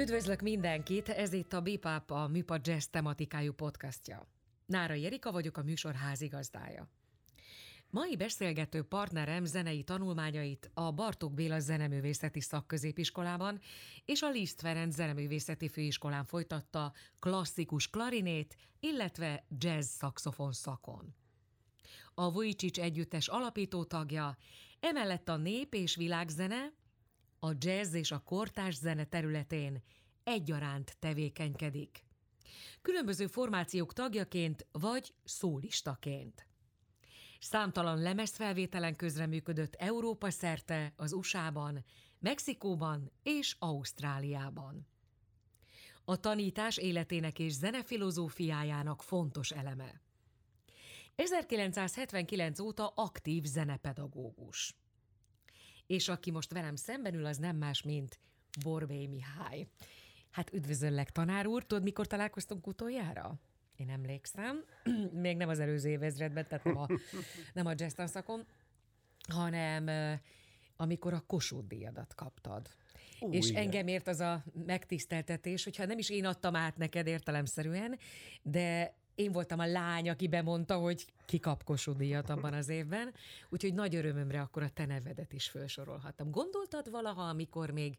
Üdvözlök mindenkit, ez itt a Bipap, a Műpa Jazz tematikájú podcastja. Nára Jerika vagyok, a műsor házigazdája. Mai beszélgető partnerem zenei tanulmányait a Bartók Béla Zeneművészeti Szakközépiskolában és a Liszt Ferenc Zeneművészeti Főiskolán folytatta klasszikus klarinét, illetve jazz szaxofon szakon. A Vujicic együttes alapító tagja, emellett a nép és világzene, a jazz és a kortás zene területén egyaránt tevékenykedik. Különböző formációk tagjaként vagy szólistaként. Számtalan lemezfelvételen közreműködött Európa szerte, az USA-ban, Mexikóban és Ausztráliában. A tanítás életének és zenefilozófiájának fontos eleme. 1979 óta aktív zenepedagógus. És aki most velem szemben ül, az nem más, mint Borbély Mihály. Hát üdvözöllek, tanár úr. Tudod, mikor találkoztunk utoljára? Én emlékszem, még nem az előző évezredben, tehát nem a, nem a jazz tanszakon, hanem amikor a Kossuth díjadat kaptad. Ó, és igen. engem ért az a megtiszteltetés, hogyha nem is én adtam át neked értelemszerűen, de én voltam a lány, aki bemondta, hogy kikap díjat abban az évben, úgyhogy nagy örömömre akkor a te nevedet is felsorolhattam. Gondoltad valaha, amikor még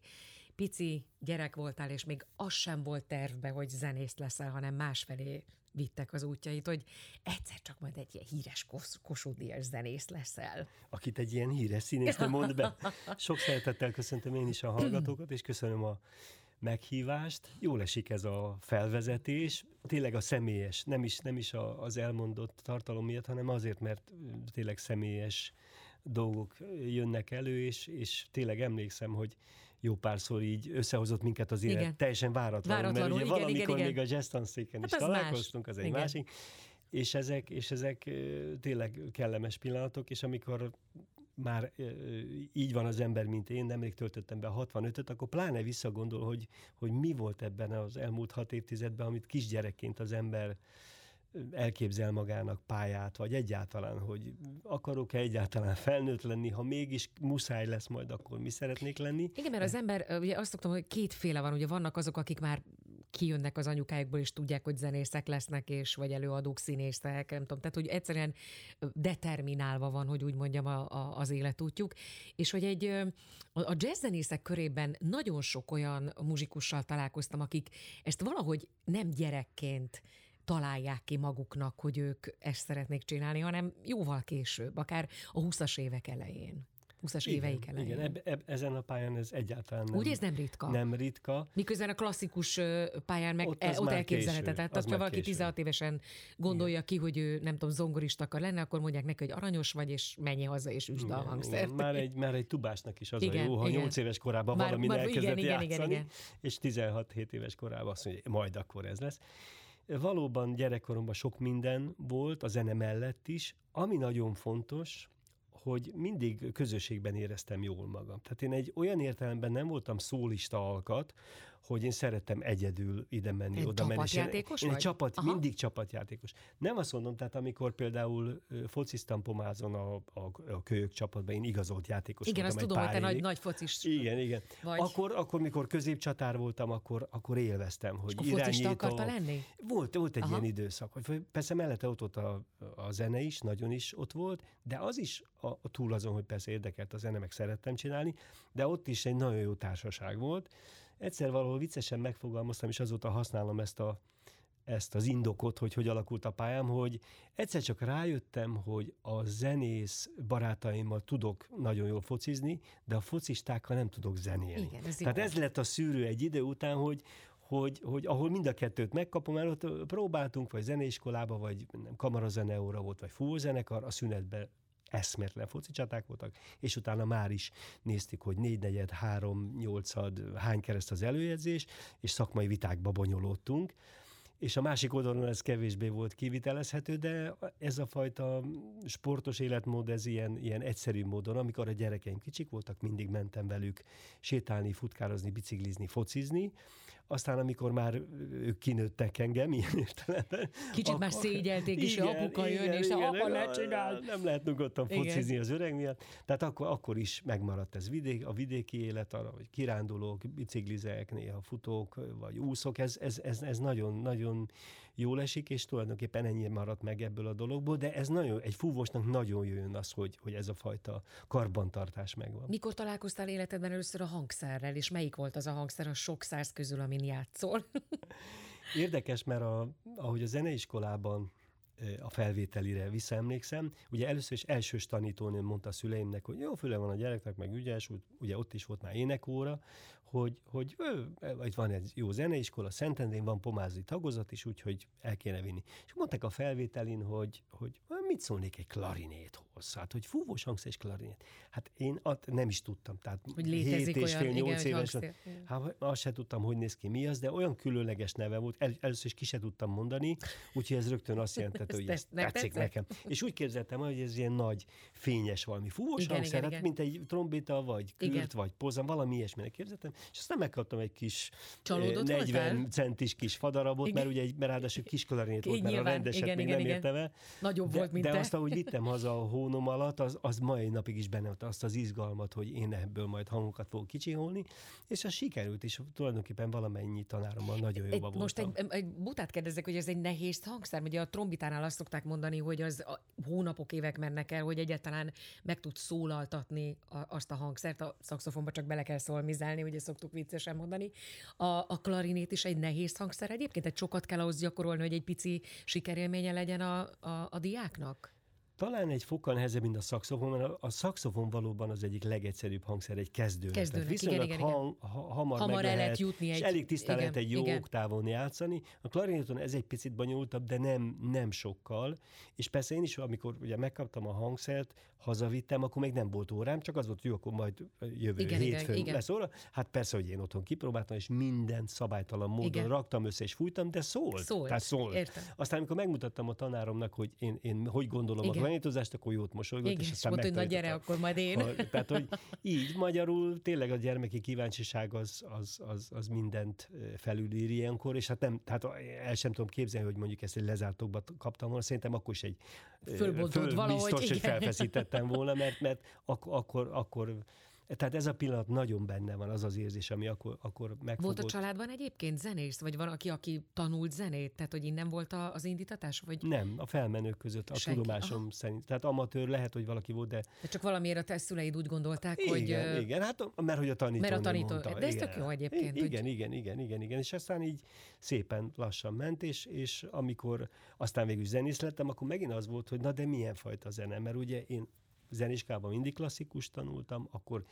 pici gyerek voltál, és még az sem volt tervbe, hogy zenész leszel, hanem másfelé vittek az útjait, hogy egyszer csak majd egy ilyen híres kos- kossuth zenész leszel. Akit egy ilyen híres színész nem mond be. Sok szeretettel köszöntöm én is a hallgatókat, és köszönöm a meghívást. Jól esik ez a felvezetés, tényleg a személyes, nem is, nem is az elmondott tartalom miatt, hanem azért, mert tényleg személyes dolgok jönnek elő, és, és tényleg emlékszem, hogy jó párszor így összehozott minket az élet, igen. teljesen váratlanul, váratlanul mert ugye igen, valamikor igen, igen. még a jazztanszéken hát is találkoztunk, az egy igen. másik, és ezek, és ezek tényleg kellemes pillanatok, és amikor már így van az ember, mint én, nemrég töltöttem be a 65-öt, akkor pláne visszagondol, hogy, hogy mi volt ebben az elmúlt hat évtizedben, amit kisgyerekként az ember elképzel magának pályát, vagy egyáltalán, hogy akarok-e egyáltalán felnőtt lenni, ha mégis muszáj lesz majd, akkor mi szeretnék lenni. Igen, mert az ember, ugye azt szoktam, hogy kétféle van, ugye vannak azok, akik már kijönnek az anyukájukból, és tudják, hogy zenészek lesznek, és vagy előadók, színészek, nem tudom, tehát hogy egyszerűen determinálva van, hogy úgy mondjam, a, a, az életútjuk, és hogy egy a jazz zenészek körében nagyon sok olyan muzsikussal találkoztam, akik ezt valahogy nem gyerekként találják ki maguknak, hogy ők ezt szeretnék csinálni, hanem jóval később, akár a 20-as évek elején. 20-as igen, éveik elején. Igen, eb, eb, ezen a pályán ez egyáltalán nem. Úgy ez nem ritka? Nem ritka. Miközben a klasszikus pályán meg ott, e, ott elképzelhetett. Tehát az ha valaki késő. 16 évesen gondolja igen. ki, hogy ő nem tudom, zongorista akar lenni, akkor mondják neki, hogy aranyos vagy, és menj haza, és üsd a hangszert. Már egy, már egy tubásnak is az igen, a jó, ha igen. 8 éves korában már, valami elkezdett igen, játszani, igen, igen, igen. és 16-7 éves korában azt mondja, majd akkor ez lesz. Valóban gyerekkoromban sok minden volt, a zene mellett is. Ami nagyon fontos, hogy mindig közösségben éreztem jól magam. Tehát én egy olyan értelemben nem voltam szólista alkat, hogy én szerettem egyedül ide menni, egy oda menni. Csapatjátékos én, én csapat, mindig csapatjátékos. Nem azt mondom, tehát amikor például fociztam Pomázon a, a, a kölyök csapatban, én igazolt játékos Igen, voltam azt tudom, hogy te nagy, nagy focis Igen, igen. Vagy. Akkor, akkor, mikor középcsatár voltam, akkor, akkor élveztem, hogy És irányító. akarta lenni? Volt, volt egy Aha. ilyen időszak. Persze mellette ott volt a, a zene is, nagyon is ott volt, de az is a, a túl azon, hogy persze érdekelt a zene, meg szerettem csinálni, de ott is egy nagyon jó társaság volt. Egyszer valahol viccesen megfogalmaztam, és azóta használom ezt a ezt az indokot, hogy hogy alakult a pályám, hogy egyszer csak rájöttem, hogy a zenész barátaimmal tudok nagyon jól focizni, de a focistákkal nem tudok zenélni. Igen, ez Tehát jó. ez lett a szűrő egy idő után, hogy, hogy, hogy ahol mind a kettőt megkapom, mert ott próbáltunk, vagy zeneiskolába, vagy nem, kamarazeneóra volt, vagy fúvózenekar, a szünetbe eszméletlen foci csaták voltak, és utána már is néztük, hogy négy negyed, három, nyolcad, hány kereszt az előjegyzés, és szakmai vitákba bonyolódtunk. És a másik oldalon ez kevésbé volt kivitelezhető, de ez a fajta sportos életmód, ez ilyen, ilyen egyszerű módon, amikor a gyerekeim kicsik voltak, mindig mentem velük sétálni, futkározni, biciklizni, focizni, aztán amikor már ők kinőttek engem ilyen értelemben. Kicsit akkor, már szégyelték is, hogy apuka jön, igen, és igen, apa ne csinál. Nem lehet nyugodtan focizni az öreg miatt. Tehát akkor, akkor is megmaradt ez vidék, a vidéki élet, arra, hogy kirándulók, biciklizek, néha futók, vagy úszok, ez, ez, ez, ez nagyon, nagyon jól esik, és tulajdonképpen ennyi maradt meg ebből a dologból, de ez nagyon, egy fúvósnak nagyon jön az, hogy, hogy ez a fajta karbantartás megvan. Mikor találkoztál életedben először a hangszerrel, és melyik volt az a hangszer a sok száz közül, amin játszol? Érdekes, mert a, ahogy a zeneiskolában a felvételire visszaemlékszem. Ugye először is elsős tanítónőm mondta a szüleimnek, hogy jó füle van a gyereknek, meg ügyes, ugye ott is volt már énekóra, hogy, hogy ő, vagy van egy jó zeneiskola, Szentendrén van pomázi tagozat is, úgyhogy el kéne vinni. És mondták a felvételin, hogy, hogy mit szólnék egy klarinéthoz? Hát, hogy fúvós hangszer és klarinét. Hát én at, nem is tudtam. Tehát hogy 7 és fél, 8 éves. Hát azt se tudtam, hogy néz ki mi az, de olyan különleges neve volt, El, először is ki se tudtam mondani, úgyhogy ez rögtön azt jelentette, hogy ez tetszik nekem. És úgy képzeltem, hogy ez ilyen nagy, fényes valami fúvós igen, hangszer, igen, hát, igen. mint egy trombita, vagy kürt, igen. vagy pozam, valami ilyesminek képzeltem, és aztán megkaptam egy kis Csalódott 40 voltál? centis kis fadarabot, igen. mert ugye egy, mert ráadásul kis klarinét volt, mert a rendeset igen, még igen, nem értem el. Nagyobb de, volt, mint De te. azt, ahogy vittem haza a hónom alatt, az, az mai napig is benne volt azt az izgalmat, hogy én ebből majd hangokat fogok kicsiholni, és az sikerült, és tulajdonképpen valamennyi tanárommal nagyon jóba voltam. Most egy, egy butát kérdezek, hogy ez egy nehéz hangszer, ugye a trombitánál azt szokták mondani, hogy az a hónapok, évek mennek el, hogy egyáltalán meg tud szólaltatni a, azt a hangszert, a szakszofonba csak bele kell szolmizálni, ugye szoktuk viccesen mondani. A, a klarinét is egy nehéz hangszer egyébként, egy sokat kell ahhoz gyakorolni, hogy egy pici sikerélménye legyen a, a, a diáknak? Talán egy fokkal nehezebb, mint a szakszofon, mert a szakszofon valóban az egyik legegyszerűbb hangszer egy kezdőnek. Kezdőnek, Tehát viszonylag igen, igen, hang, ha, hamar, hamar el lehet jutni és egy... elég tisztán lehet egy jó igen. oktávon játszani. A klarinéton ez egy picit bonyolultabb, de nem, nem sokkal. És persze én is, amikor ugye megkaptam a hangszert, hazavittem, akkor még nem volt órám, csak az volt, hogy jó, akkor majd jövő igen, hétfőn igen, lesz óra. Hát persze, hogy én otthon kipróbáltam, és minden szabálytalan módon igen. raktam össze és fújtam, de szólt. Szólt. Tehát szólt. Értem. Aztán, amikor megmutattam a tanáromnak, hogy én, én hogy gondolom igen. a klarinétozást, akkor jót mosolygott, igen, és aztán mondta, hogy na gyere, akkor majd én. Ha, tehát, hogy így magyarul tényleg a gyermeki kíváncsiság az, az, az, az mindent felülír ilyenkor, és hát nem, hát el sem tudom képzelni, hogy mondjuk ezt egy lezártokba kaptam volna, szerintem akkor is egy Fölbontod valahogy, biztos, igen. hogy felfeszítettem volna, mert, mert ak- akkor, akkor tehát ez a pillanat nagyon benne van, az az érzés, ami akkor, akkor megfogott. Volt a családban egyébként zenész, vagy valaki, aki tanult zenét? Tehát, hogy innen volt az indítatás? Vagy... Nem, a felmenők között, a Senki. tudomásom Aha. szerint. Tehát amatőr lehet, hogy valaki volt, de... de csak valamiért a te szüleid úgy gondolták, igen, hogy... Igen, igen, hát mert hogy a tanító Mert a tanító, mondta. de ez igen. tök jó egyébként. Igen, hogy... igen, igen, igen, igen, és aztán így szépen lassan ment, és, és amikor aztán végül zenész lettem, akkor megint az volt, hogy na de milyen fajta zene, mert ugye én zenéskában mindig klasszikus tanultam, akkor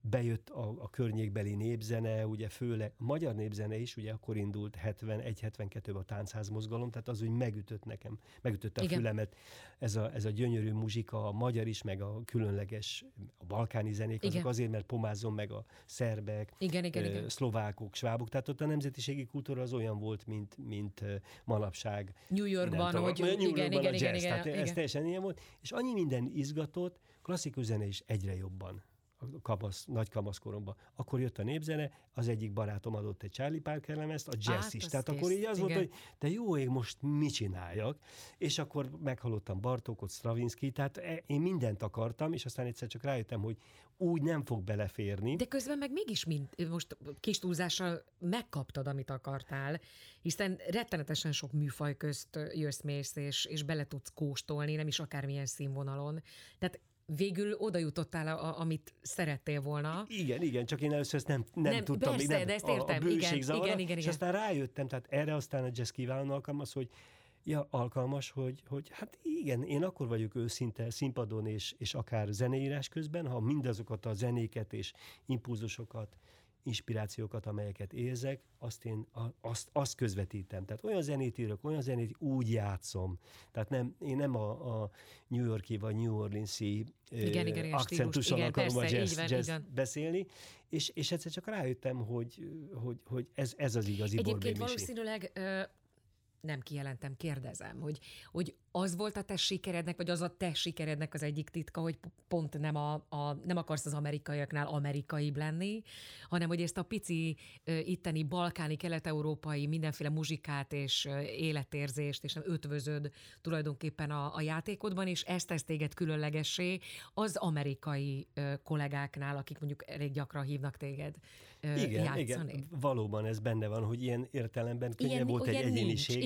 bejött a, a környékbeli népzene, ugye főleg a magyar népzene is, ugye akkor indult 71-72-ben a táncházmozgalom, tehát az úgy megütött nekem, megütötte Igen. a fülemet. Ez a, ez a gyönyörű muzsika, a magyar is, meg a különleges, a balkáni zenék, azok Igen. azért, mert pomázom meg a szerbek, Igen, Igen, Igen. szlovákok, svábok, tehát ott a nemzetiségi kultúra az olyan volt, mint, mint manapság. New Yorkban, hogy New igen, igen, igen, igen, igen, tehát igen. ez teljesen ilyen volt, és annyi minden izgatott, klasszikus zene is egyre jobban kamasz, nagy kamaszkoromban. Akkor jött a népzene, az egyik barátom adott egy Charlie Parker lemezt, a jazz Át, is. Tehát kész. akkor így az igen. volt, hogy de jó ég, most mit csináljak? És akkor meghallottam Bartókot, Stravinsky, tehát e, én mindent akartam, és aztán egyszer csak rájöttem, hogy úgy nem fog beleférni. De közben meg mégis mind, most kis túlzással megkaptad, amit akartál, hiszen rettenetesen sok műfaj közt jössz mész, és, és bele tudsz kóstolni, nem is akármilyen színvonalon. Tehát végül oda jutottál, a, amit szerettél volna. Igen, igen, csak én először ezt nem, nem, nem tudtam. Persze, nem, de ezt értem. A, a igen, zavara, igen, igen, és igen. aztán rájöttem, tehát erre aztán a jazz kívánó alkalmaz, hogy ja, alkalmas, hogy, hogy hát igen, én akkor vagyok őszinte színpadon és, és akár zeneírás közben, ha mindazokat a zenéket és impulzusokat inspirációkat, amelyeket érzek, azt én azt, azt közvetítem. Tehát olyan zenét írok, olyan zenét úgy játszom. Tehát nem, én nem a, a New Yorki vagy New Orleans-i igen, igen, igen, akcentussal igen, akarom persze, a jazz, van, jazz beszélni, és, és egyszer csak rájöttem, hogy, hogy, hogy ez, ez az igazi Egyébként valószínűleg nem kijelentem, kérdezem, hogy, hogy az volt a te sikerednek, vagy az a te sikerednek az egyik titka, hogy pont nem, a, a, nem akarsz az amerikaiaknál amerikai lenni, hanem hogy ezt a pici itteni balkáni, kelet-európai mindenféle muzsikát és életérzést, és nem ötvözöd tulajdonképpen a, a játékodban, és ezt tesz téged különlegessé az amerikai kollégáknál, akik mondjuk elég gyakran hívnak téged igen, játszani. Igen, valóban ez benne van, hogy ilyen értelemben könnyen ilyen, volt egy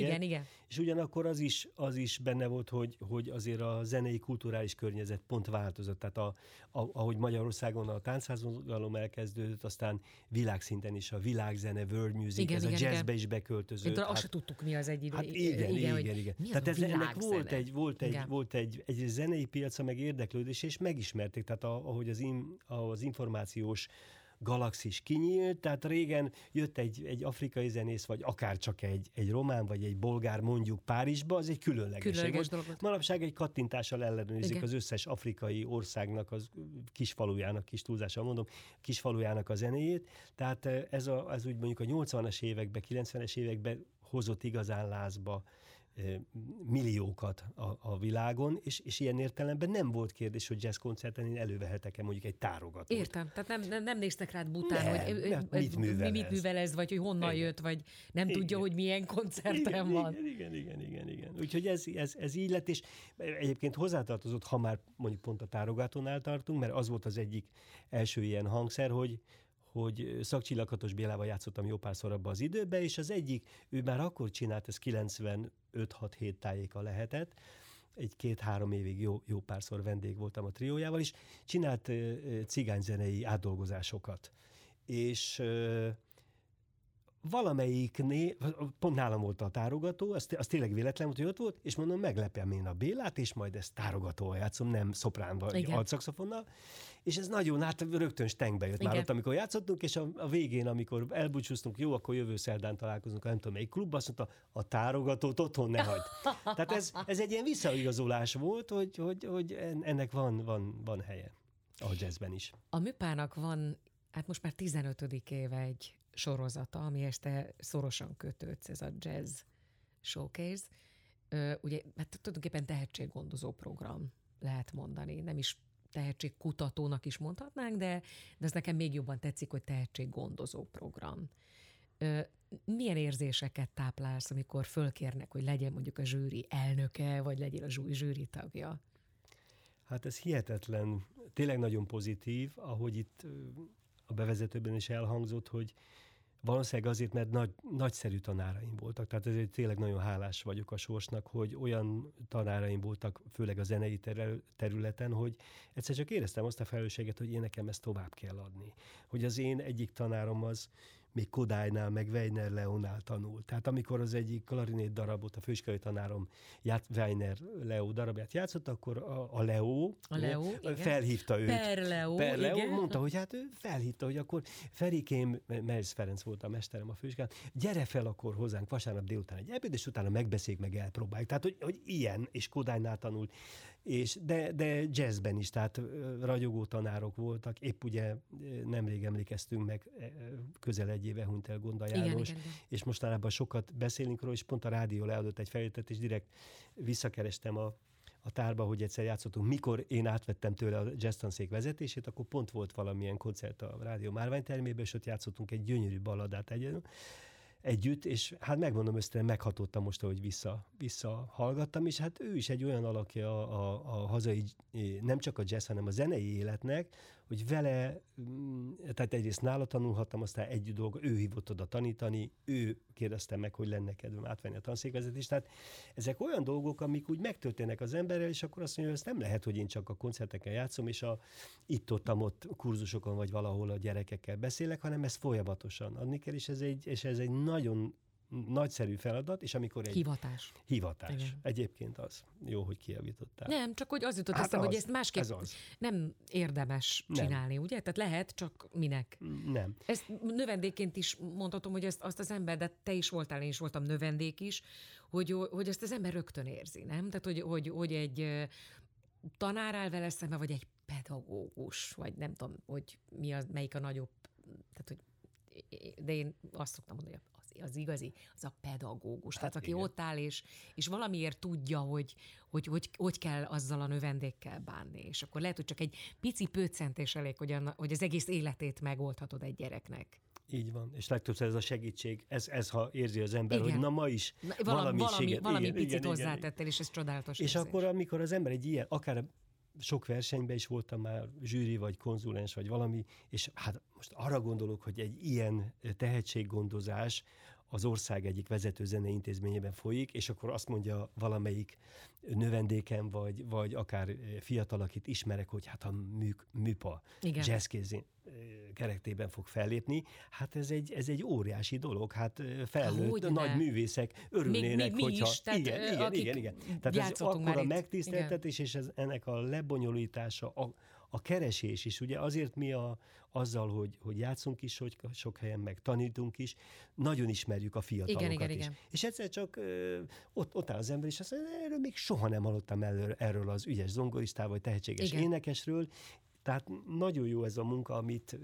egyénisége. Igen, igen. És ugyanakkor az is, az is benne volt, hogy, hogy azért a zenei kulturális környezet pont változott. Tehát a, a, ahogy Magyarországon a táncházmozgalom elkezdődött, aztán világszinten is a világzene, world music, igen, ez igen, a jazzbe igen. is beköltözött. hát, azt se tudtuk, mi az egy idő. Hát igen, igen, igen. igen. Tehát ez, ennek volt egy, volt, egy, volt egy, egy zenei piaca, meg érdeklődés, és megismerték. Tehát a, ahogy az, in, az információs galaxis kinyílt, tehát régen jött egy, egy afrikai zenész, vagy akár csak egy, egy román, vagy egy bolgár mondjuk Párizsba, az egy különleges. volt. Dolgot. Manapság egy kattintással ellenőrizik Igen. az összes afrikai országnak, az kisfalujának, kis túlzással mondom, kisfalujának a zenéjét, tehát ez, a, ez úgy mondjuk a 80-as években, 90-es években hozott igazán lázba milliókat a, a világon, és, és ilyen értelemben nem volt kérdés, hogy jazz koncerten én elővehetek-e mondjuk egy tárogatót. Értem, tehát nem, nem, nem néztek rád bután, nem, hogy nem, mit művel, mit művel ez, vagy hogy honnan igen. jött, vagy nem igen. tudja, hogy milyen koncerten igen, van. Igen, igen, igen, igen, igen. Úgyhogy ez, ez, ez így lett, és egyébként hozzátartozott, ha már mondjuk pont a tárogatónál tartunk, mert az volt az egyik első ilyen hangszer, hogy, hogy szakcsillaghatos Bélával játszottam jó párszor abban az időben, és az egyik, ő már akkor csinált, ez 95-6-7 tájéka lehetett, egy két-három évig jó, jó párszor vendég voltam a triójával is, csinált cigányzenei átdolgozásokat. És valamelyiknél, pont nálam volt a tárogató, az, az tényleg véletlen volt, hogy ott volt, és mondom, meglepem én a Bélát, és majd ezt tárogatóval játszom, nem szoprán vagy altszakszofonnal, és ez nagyon, hát rögtön stengbe jött Igen. már ott, amikor játszottunk, és a, a végén, amikor elbúcsúztunk, jó, akkor jövő szerdán találkozunk, nem tudom, melyik klubban, azt mondta, a tárogatót otthon ne hagyd. Tehát ez, ez egy ilyen visszaigazolás volt, hogy, hogy, hogy ennek van, van, van helye. A jazzben is. A műpának van, hát most már 15. éve egy sorozata, ami este szorosan kötődsz, ez a Jazz Showcase. ugye, hát tulajdonképpen tehetséggondozó program, lehet mondani. Nem is tehetségkutatónak is mondhatnánk, de, de ez nekem még jobban tetszik, hogy tehetséggondozó program. milyen érzéseket táplálsz, amikor fölkérnek, hogy legyen mondjuk a zsűri elnöke, vagy legyél a zsűri tagja? Hát ez hihetetlen, tényleg nagyon pozitív, ahogy itt a bevezetőben is elhangzott, hogy Valószínűleg azért, mert nagy, nagyszerű tanáraim voltak. Tehát ezért tényleg nagyon hálás vagyok a sorsnak, hogy olyan tanáraim voltak, főleg a zenei területen, hogy egyszer csak éreztem azt a felelősséget, hogy én nekem ezt tovább kell adni. Hogy az én egyik tanárom az még Kodálynál, meg Weiner Leonál tanult. Tehát amikor az egyik klarinét darabot, a főiskolai tanárom ját, Weiner Leo darabját játszott, akkor a, a Leo, a Leo igen. felhívta őt. Per Leo, per Leo igen. mondta, hogy hát ő felhívta, hogy akkor Ferikém, Merz Ferenc volt a mesterem a főiskolán, gyere fel akkor hozzánk vasárnap délután egy ebéd, és utána megbeszéljük, meg elpróbáljuk. Tehát, hogy, hogy ilyen, és Kodálynál tanult és de, de jazzben is, tehát ragyogó tanárok voltak. Épp ugye nemrég emlékeztünk meg, közel egy éve hunyt el Gonda János, igen, igen, igen. és mostanában sokat beszélünk róla, és pont a rádió leadott egy felvételt, és direkt visszakerestem a, a tárba, hogy egyszer játszottunk, mikor én átvettem tőle a jazz tanszék vezetését, akkor pont volt valamilyen koncert a rádió márványtermében, és ott játszottunk egy gyönyörű balladát egyen, együtt, és hát megmondom össze, meghatottam most, hogy vissza, visszahallgattam, és hát ő is egy olyan alakja a, a, a hazai, nem csak a jazz, hanem a zenei életnek, hogy vele, mm, tehát egyrészt nála tanulhattam, aztán együtt dolga, ő hívott oda tanítani, ő kérdezte meg, hogy lenne kedvem átvenni a tanszékvezetést. Tehát ezek olyan dolgok, amik úgy megtörténnek az emberrel, és akkor azt mondja, hogy ez nem lehet, hogy én csak a koncerteken játszom, és a itt-ott ott kurzusokon vagy valahol a gyerekekkel beszélek, hanem ez folyamatosan adni kell, és ez egy, és ez egy nagyon nagyszerű feladat, és amikor egy... Hivatás. Hivatás. Igen. Egyébként az. Jó, hogy kijavítottál. Nem, csak hogy az jutott hát eszembe, hogy ezt másképp ez az. nem érdemes nem. csinálni, ugye? Tehát lehet, csak minek? Nem. Ezt növendékként is mondhatom, hogy ezt, azt az ember, de te is voltál, én is voltam növendék is, hogy, hogy ezt az ember rögtön érzi, nem? Tehát, hogy, hogy, hogy egy tanár áll vele szembe, vagy egy pedagógus, vagy nem tudom, hogy mi az, melyik a nagyobb, tehát, hogy de én azt szoktam mondani, hogy az igazi, az a pedagógus. Hát Tehát aki igen. ott áll, és, és valamiért tudja, hogy, hogy, hogy hogy kell azzal a növendékkel bánni. És akkor lehet, hogy csak egy pici pőcentés elég, hogy, anna, hogy az egész életét megoldhatod egy gyereknek. Így van, és legtöbbször ez a segítség, ez, ez ha érzi az ember, igen. hogy na ma is na, valami, valami, valami, igen, igen, picit igen, hozzátettél, és ez csodálatos És érzés. akkor, amikor az ember egy ilyen, akár sok versenyben is voltam már zsűri, vagy konzulens, vagy valami, és hát most arra gondolok, hogy egy ilyen tehetséggondozás az ország egyik vezető zeneintézményében folyik, és akkor azt mondja valamelyik növendékem, vagy, vagy akár fiatal, akit ismerek, hogy hát a mű, műpa jazzkézén kerektében fog fellépni, hát ez egy, ez egy óriási dolog, hát felnőtt Hogy nagy művészek örülnének, mi, mi, mi hogyha... Is, tehát, igen, igen, igen, igen. Tehát ez akkor a megtiszteltetés, és ez, ennek a lebonyolítása, a, a keresés is, ugye azért mi a, azzal, hogy, hogy játszunk is, hogy sok helyen meg tanítunk is, nagyon ismerjük a fiatalokat igen, igen, is. Igen. És egyszer csak ö, ott, ott áll az ember, és azt mondja, erről még soha nem hallottam erről, erről az ügyes zongoristával, vagy tehetséges igen. énekesről, tehát nagyon jó ez a munka, amit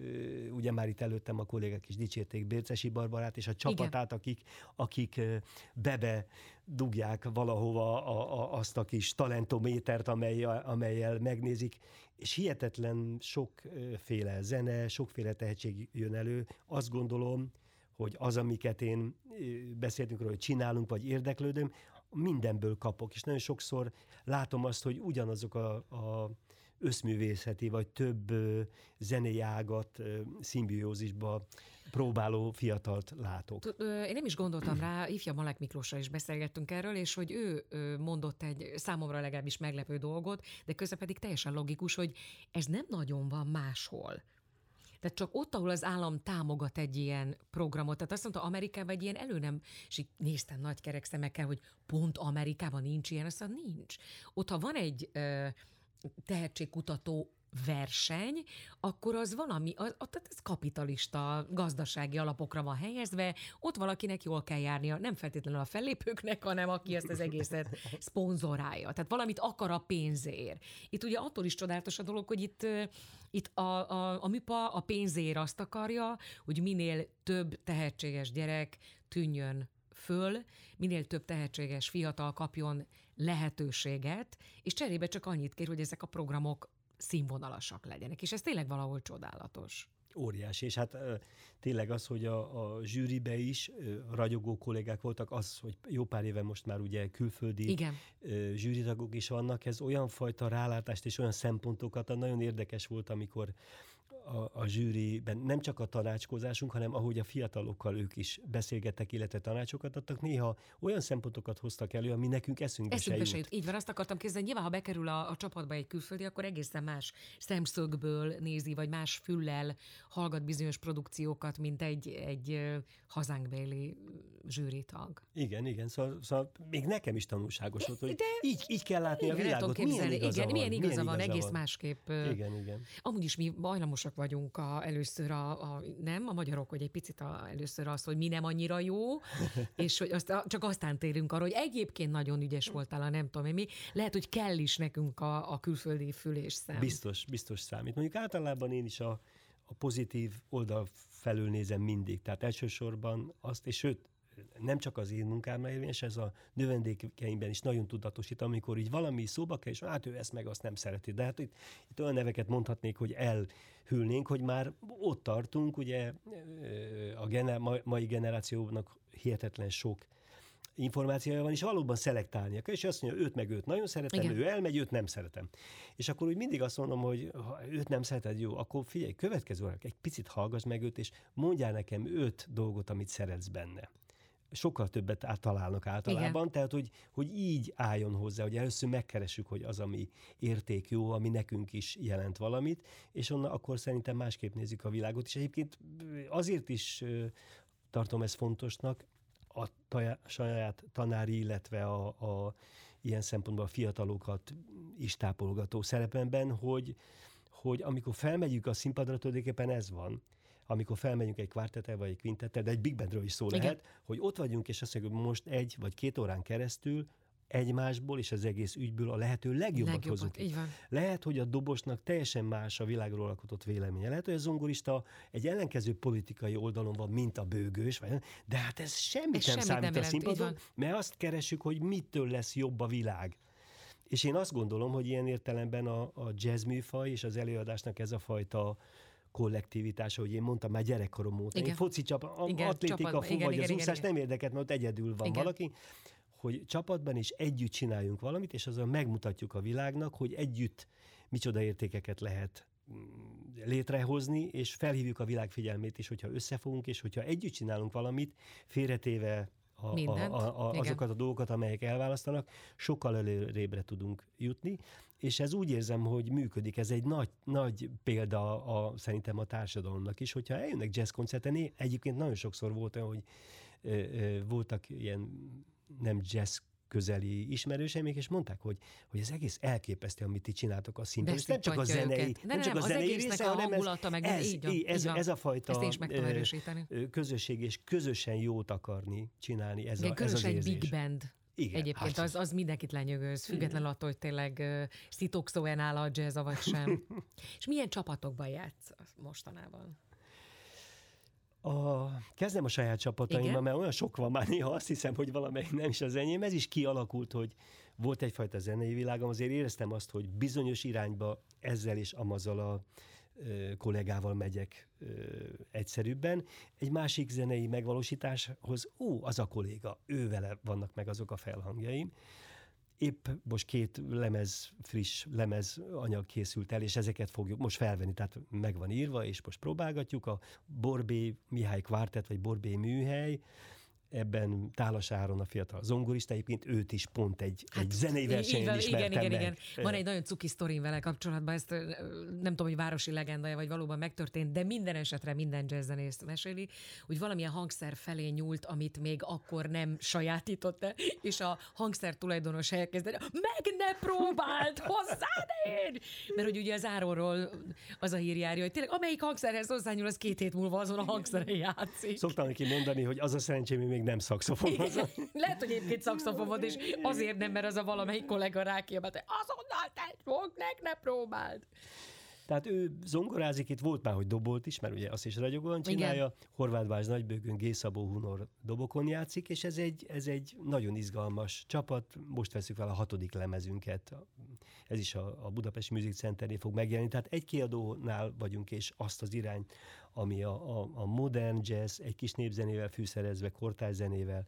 ugye már itt előttem a kollégák is dicsérték Bércesi Barbarát és a csapatát, akik, akik bebe dugják valahova a, a, azt a kis talentométert, amely, amelyel megnézik, és hihetetlen sokféle zene, sokféle tehetség jön elő. Azt gondolom, hogy az, amiket én beszéltünk róla, hogy csinálunk, vagy érdeklődöm, mindenből kapok, és nagyon sokszor látom azt, hogy ugyanazok a, a összművészeti, vagy több zenei ágat szimbiózisba próbáló fiatalt látok. Én nem is gondoltam rá, ifja Malek Miklósra is beszélgettünk erről, és hogy ő mondott egy számomra legalábbis meglepő dolgot, de közben pedig teljesen logikus, hogy ez nem nagyon van máshol. Tehát csak ott, ahol az állam támogat egy ilyen programot. Tehát azt mondta, Amerikában egy ilyen elő nem, és így néztem nagy kerek szemekkel, hogy pont Amerikában nincs ilyen, azt mondta, nincs. Ott, ha van egy tehetségkutató verseny, akkor az valami, az, tehát ez kapitalista gazdasági alapokra van helyezve, ott valakinek jól kell járnia, nem feltétlenül a fellépőknek, hanem aki ezt az egészet szponzorálja. Tehát valamit akar a pénzért. Itt ugye attól is csodálatos a dolog, hogy itt, itt a, a, a műpa a pénzért azt akarja, hogy minél több tehetséges gyerek tűnjön föl, minél több tehetséges fiatal kapjon lehetőséget, és cserébe csak annyit kér, hogy ezek a programok színvonalasak legyenek, és ez tényleg valahol csodálatos. Óriási, és hát tényleg az, hogy a, a zsűribe is ragyogó kollégák voltak, az, hogy jó pár éve most már ugye külföldi Igen. zsűritagok is vannak, ez olyan fajta rálátást és olyan szempontokat, nagyon érdekes volt, amikor a, a zsűriben nem csak a tanácskozásunk, hanem ahogy a fiatalokkal ők is beszélgettek, illetve tanácsokat adtak, néha olyan szempontokat hoztak elő, ami nekünk eszünkbe, eszünkbe se jut. Így van, azt akartam kezdeni. Nyilván, ha bekerül a, a csapatba egy külföldi, akkor egészen más szemszögből nézi, vagy más füllel hallgat bizonyos produkciókat, mint egy, egy hazánkbéli zsűritag. Igen, igen, szóval, szóval még nekem is tanulságos volt, hogy De így, így kell látni igen, a világot. Milyen igaza igen, van, milyen igaza milyen van, igaza egész van. másképp. Igen, igen. Amúgy is mi bajlamosak vagyunk a, először a, a, nem, a magyarok, hogy egy picit a, először az, hogy mi nem annyira jó, és hogy azt, csak aztán térünk arra, hogy egyébként nagyon ügyes voltál, a nem tudom mi. Lehet, hogy kell is nekünk a, a külföldi fülés szám. Biztos, biztos számít. Mondjuk általában én is a, a pozitív oldal felül nézem mindig. Tehát elsősorban azt, és sőt, nem csak az én munkámra érvényes, ez a növendékeimben is nagyon tudatosít, amikor így valami szóba kell, és hát ő ezt meg azt nem szereti. De hát itt, itt olyan neveket mondhatnék, hogy elhűlnénk, hogy már ott tartunk, ugye a gener- mai generációnak hihetetlen sok információja van, és valóban szelektálnia kell, és azt mondja, őt meg őt nagyon szeretem, Igen. ő elmegy, őt nem szeretem. És akkor úgy mindig azt mondom, hogy ha őt nem szereted, jó, akkor figyelj, következő egy picit hallgass meg őt, és mondjál nekem öt dolgot, amit szeretsz benne sokkal többet találnak általában, Igen. tehát hogy, hogy így álljon hozzá, hogy először megkeressük, hogy az, ami érték jó, ami nekünk is jelent valamit, és onnan akkor szerintem másképp nézzük a világot, és egyébként azért is tartom ezt fontosnak, a taja, saját tanári, illetve a, a ilyen szempontból a fiatalokat is tápolgató szerepemben, hogy, hogy amikor felmegyünk a színpadra, tulajdonképpen ez van, amikor felmegyünk egy kvártettel vagy egy kvintettel, de egy big bandről is szó Igen. lehet, hogy ott vagyunk, és azt mondjuk, most egy vagy két órán keresztül egymásból és az egész ügyből a lehető legjobbat, legjobbat hozunk. Így van. Lehet, hogy a dobosnak teljesen más a világról alkotott véleménye. Lehet, hogy a zongorista egy ellenkező politikai oldalon van, mint a bőgős, de hát ez semmit ez nem semmit számít nem a színpadon, mert azt keresünk, hogy mitől lesz jobb a világ. És én azt gondolom, hogy ilyen értelemben a, a jazz műfaj és az előadásnak ez a fajta kollektivitása, hogy én mondtam már gyerekkorom óta. Igen. Én foci csapat, atlétika, csapat, fú, igen, vagy igen, az úszás igen, nem érdekelt, mert ott egyedül van igen. valaki, hogy csapatban is együtt csináljunk valamit, és azon megmutatjuk a világnak, hogy együtt micsoda értékeket lehet mm, létrehozni, és felhívjuk a világ figyelmét is, hogyha összefogunk, és hogyha együtt csinálunk valamit, félretéve a, a, a, a, azokat a dolgokat, amelyek elválasztanak, sokkal előrébre tudunk jutni, és ez úgy érzem, hogy működik. Ez egy nagy, nagy példa a, szerintem a társadalomnak is, hogyha eljönnek jazzkoncerten, egyébként nagyon sokszor volt olyan, hogy ö, ö, voltak ilyen nem jazz közeli ismerőseim, és mondták, hogy, hogy ez egész elképesztő, amit ti csináltok a színpadon. Ez nem csak a zenei, nem, nem, csak a zenei része, a hanem ez, meg ez, így, így, ez, ez, a fajta közösség, és közösen jót akarni csinálni. Ez, Igen, a, ez az érzés. big band. Igen, Egyébként hát, az, az mindenkit lenyűgöz, függetlenül attól, hogy tényleg uh, szitokszóan áll a jazz, vagy sem. és milyen csapatokban játsz mostanában? A, kezdem a saját csapataimmal, mert olyan sok van már néha, azt hiszem, hogy valamelyik nem is az enyém. Ez is kialakult, hogy volt egyfajta zenei világom, azért éreztem azt, hogy bizonyos irányba ezzel és amazzal a ö, kollégával megyek ö, egyszerűbben. Egy másik zenei megvalósításhoz, ó, az a kolléga, ővele vannak meg azok a felhangjaim épp most két lemez, friss lemez anyag készült el, és ezeket fogjuk most felvenni, tehát meg van írva, és most próbálgatjuk. A Borbé Mihály Kvártet, vagy Borbé Műhely, ebben Tálas Áron a fiatal zongorista, egyébként őt is pont egy, hát, egy zenei versenyen ismertem igen, igen, meg. igen. Van egy nagyon cuki sztorim vele kapcsolatban, ezt nem tudom, hogy városi legendája, vagy valóban megtörtént, de minden esetre minden jazzzenész meséli, hogy valamilyen hangszer felé nyúlt, amit még akkor nem sajátított el, és a hangszer tulajdonos elkezdett, meg ne próbáld, hozzád én! Mert hogy ugye az Áronról az a hír járja, hogy tényleg amelyik hangszerhez hozzányúl, az két hét múlva azon a hangszeren játszik. Szoktam neki mondani, hogy az a szerencsém, még nem szakszofon. Az Lehet, hogy egyébként szakszofon volt, és azért nem, mert az a valamelyik kollega rákiabált, azonnal te fog, ne próbáld. Tehát ő zongorázik, itt volt már, hogy dobolt is, mert ugye azt is ragyogóan csinálja. Igen. Horváth Báz nagybőgön, Gészabó Hunor dobokon játszik, és ez egy, ez egy nagyon izgalmas csapat. Most veszük fel a hatodik lemezünket. Ez is a, a Budapest Music Centernél fog megjelenni. Tehát egy kiadónál vagyunk, és azt az irány, ami a, a, a modern jazz, egy kis népzenével fűszerezve, kortárs zenével,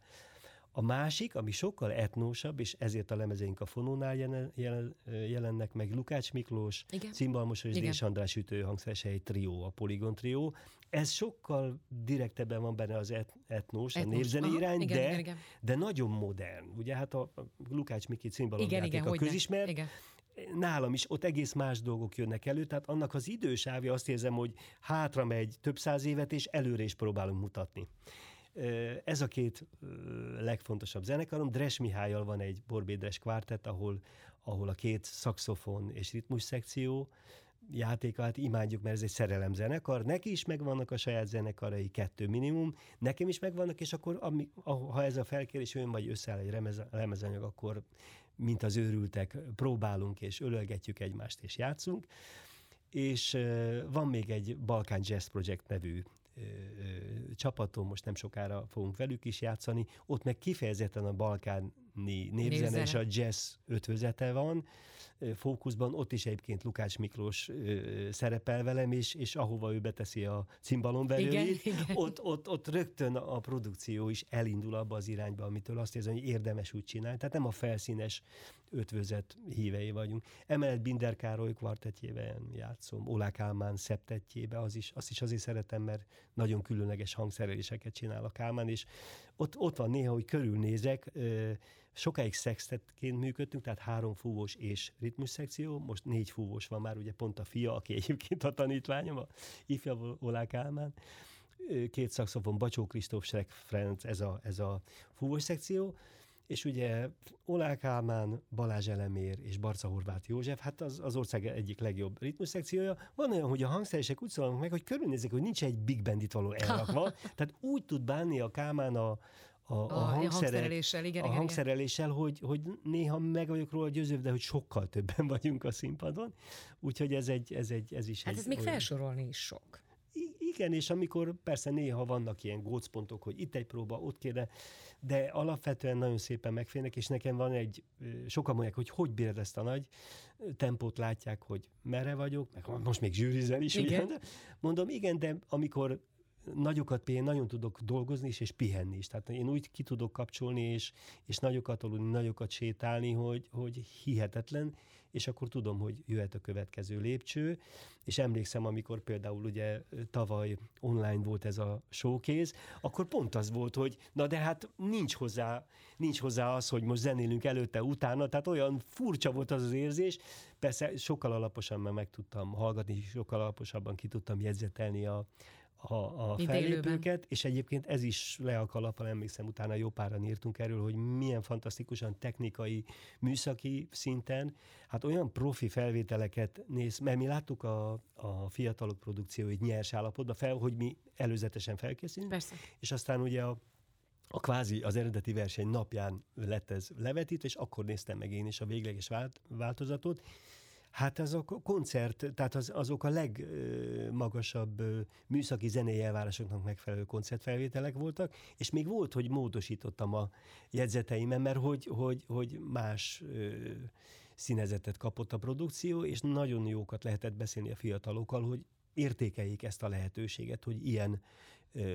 a másik, ami sokkal etnósabb, és ezért a lemezeink a fonónál jelen, jelen, jelennek meg, Lukács Miklós, Cimbalmos és Dés András ütő hangszeres egy trió, a Poligon trió. Ez sokkal direktebben van benne az et, etnós, etnós, a népzene irány, igen, de, igen, igen. de nagyon modern. Ugye hát a Lukács Miki cimbalom igen, igen, a közismert, igen nálam is ott egész más dolgok jönnek elő, tehát annak az idősávja azt érzem, hogy hátra megy több száz évet, és előre is próbálunk mutatni. Ez a két legfontosabb zenekarom. Dres Mihályal van egy Borbé Dres kvártett, ahol, ahol a két szaxofon és ritmus szekció játékát imádjuk, mert ez egy szerelem zenekar. Neki is megvannak a saját zenekarai, kettő minimum, nekem is megvannak, és akkor ami, ha ez a felkérés jön, vagy összeáll egy remez, lemezanyag, akkor mint az őrültek próbálunk és ölelgetjük egymást és játszunk. És van még egy Balkán Jazz Project nevű csapatom, most nem sokára fogunk velük is játszani, ott meg kifejezetten a balkáni népzene és a jazz ötvözete van, fókuszban, ott is egyébként Lukács Miklós szerepel velem, és, és ahova ő beteszi a cimbalonverőjét, ott, ott, ott rögtön a produkció is elindul abba az irányba, amitől azt érzem, hogy érdemes úgy csinálni. Tehát nem a felszínes ötvözet hívei vagyunk. Emellett Binder Károly kvartetjében játszom, Olák Álmán szeptetjébe, az is, azt is azért szeretem, mert nagyon különleges hangszereléseket csinál a Kálmán, és ott, ott van néha, hogy körülnézek, sokáig sextetként működtünk, tehát három fúvós és ritmus szekció, most négy fúvós van már, ugye pont a fia, aki egyébként a tanítványom, a ifja Olák Álmán, két szakszofon, Bacsó Kristóf, Srek Ferenc, ez a, ez a fúvós szekció, és ugye Olák Álmán, Balázs Elemér és Barca Horváth József, hát az, az ország egyik legjobb ritmus szekciója. Van olyan, hogy a hangszeresek úgy szólnak meg, hogy körülnézik, hogy nincs egy big band itt való elrakva, tehát úgy tud bánni a Kálmán a, a, a, a hangszereléssel, igen, a igen, hangszereléssel hogy, hogy néha meg vagyok róla győzőbb, de hogy sokkal többen vagyunk a színpadon. Úgyhogy ez, egy, ez, egy, ez is Hát egy ez még olyan... felsorolni is sok. Igen, és amikor persze néha vannak ilyen gócpontok, hogy itt egy próba, ott kéne, de alapvetően nagyon szépen megfélnek, és nekem van egy, sokan mondják, hogy hogy bírod ezt a nagy tempót, látják, hogy merre vagyok, meg most még zsűrizel is, igen. Ugye? Mondom, igen, de amikor nagyokat én nagyon tudok dolgozni is, és pihenni is. Tehát én úgy ki tudok kapcsolni, és, és nagyokat aludni, nagyokat sétálni, hogy, hogy hihetetlen, és akkor tudom, hogy jöhet a következő lépcső, és emlékszem, amikor például ugye tavaly online volt ez a showcase, akkor pont az volt, hogy na de hát nincs hozzá, nincs hozzá az, hogy most zenélünk előtte, utána, tehát olyan furcsa volt az az érzés, persze sokkal alaposabban meg tudtam hallgatni, sokkal alaposabban ki tudtam jegyzetelni a, a, a fellépőket, és egyébként ez is le a kalappal, emlékszem, utána jó páran írtunk erről, hogy milyen fantasztikusan technikai, műszaki szinten, hát olyan profi felvételeket néz, mert mi láttuk a, a fiatalok produkcióit nyers állapotban fel, hogy mi előzetesen felkészülünk, Persze. és aztán ugye a a kvázi az eredeti verseny napján lett ez levetít, és akkor néztem meg én is a végleges változatot, Hát azok koncert, tehát az, azok a legmagasabb műszaki zenei elvárásoknak megfelelő koncertfelvételek voltak, és még volt, hogy módosítottam a jegyzeteimen, mert hogy, hogy, hogy más színezetet kapott a produkció, és nagyon jókat lehetett beszélni a fiatalokkal, hogy értékeljék ezt a lehetőséget, hogy ilyen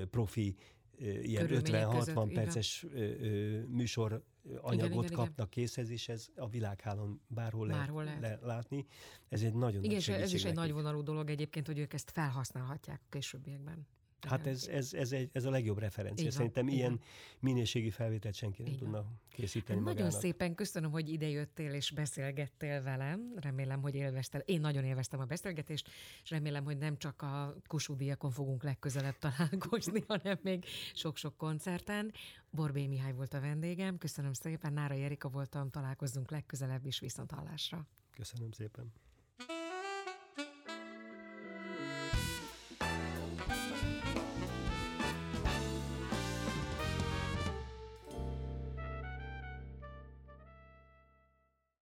profi ilyen 50-60 perces ö, műsor anyagot igen, igen, kapnak igen. készhez, és ez a világhálón bárhol, bárhol lehet, lehet. látni. Ez egy nagyon igen, nagy ez is egy nagy vonalú dolog egyébként, hogy ők ezt felhasználhatják a későbbiekben. Hát ez, ez, ez, egy, ez a legjobb referencia. Igen, Szerintem igen. ilyen minőségi felvételt senki nem tudna készíteni Nagyon magának. szépen köszönöm, hogy idejöttél és beszélgettél velem. Remélem, hogy élveztel. Én nagyon élveztem a beszélgetést, és remélem, hogy nem csak a Kossuth fogunk legközelebb találkozni, hanem még sok-sok koncerten. Borbé Mihály volt a vendégem. Köszönöm szépen. Nára Erika voltam. Találkozzunk legközelebb is viszont hallásra. Köszönöm szépen.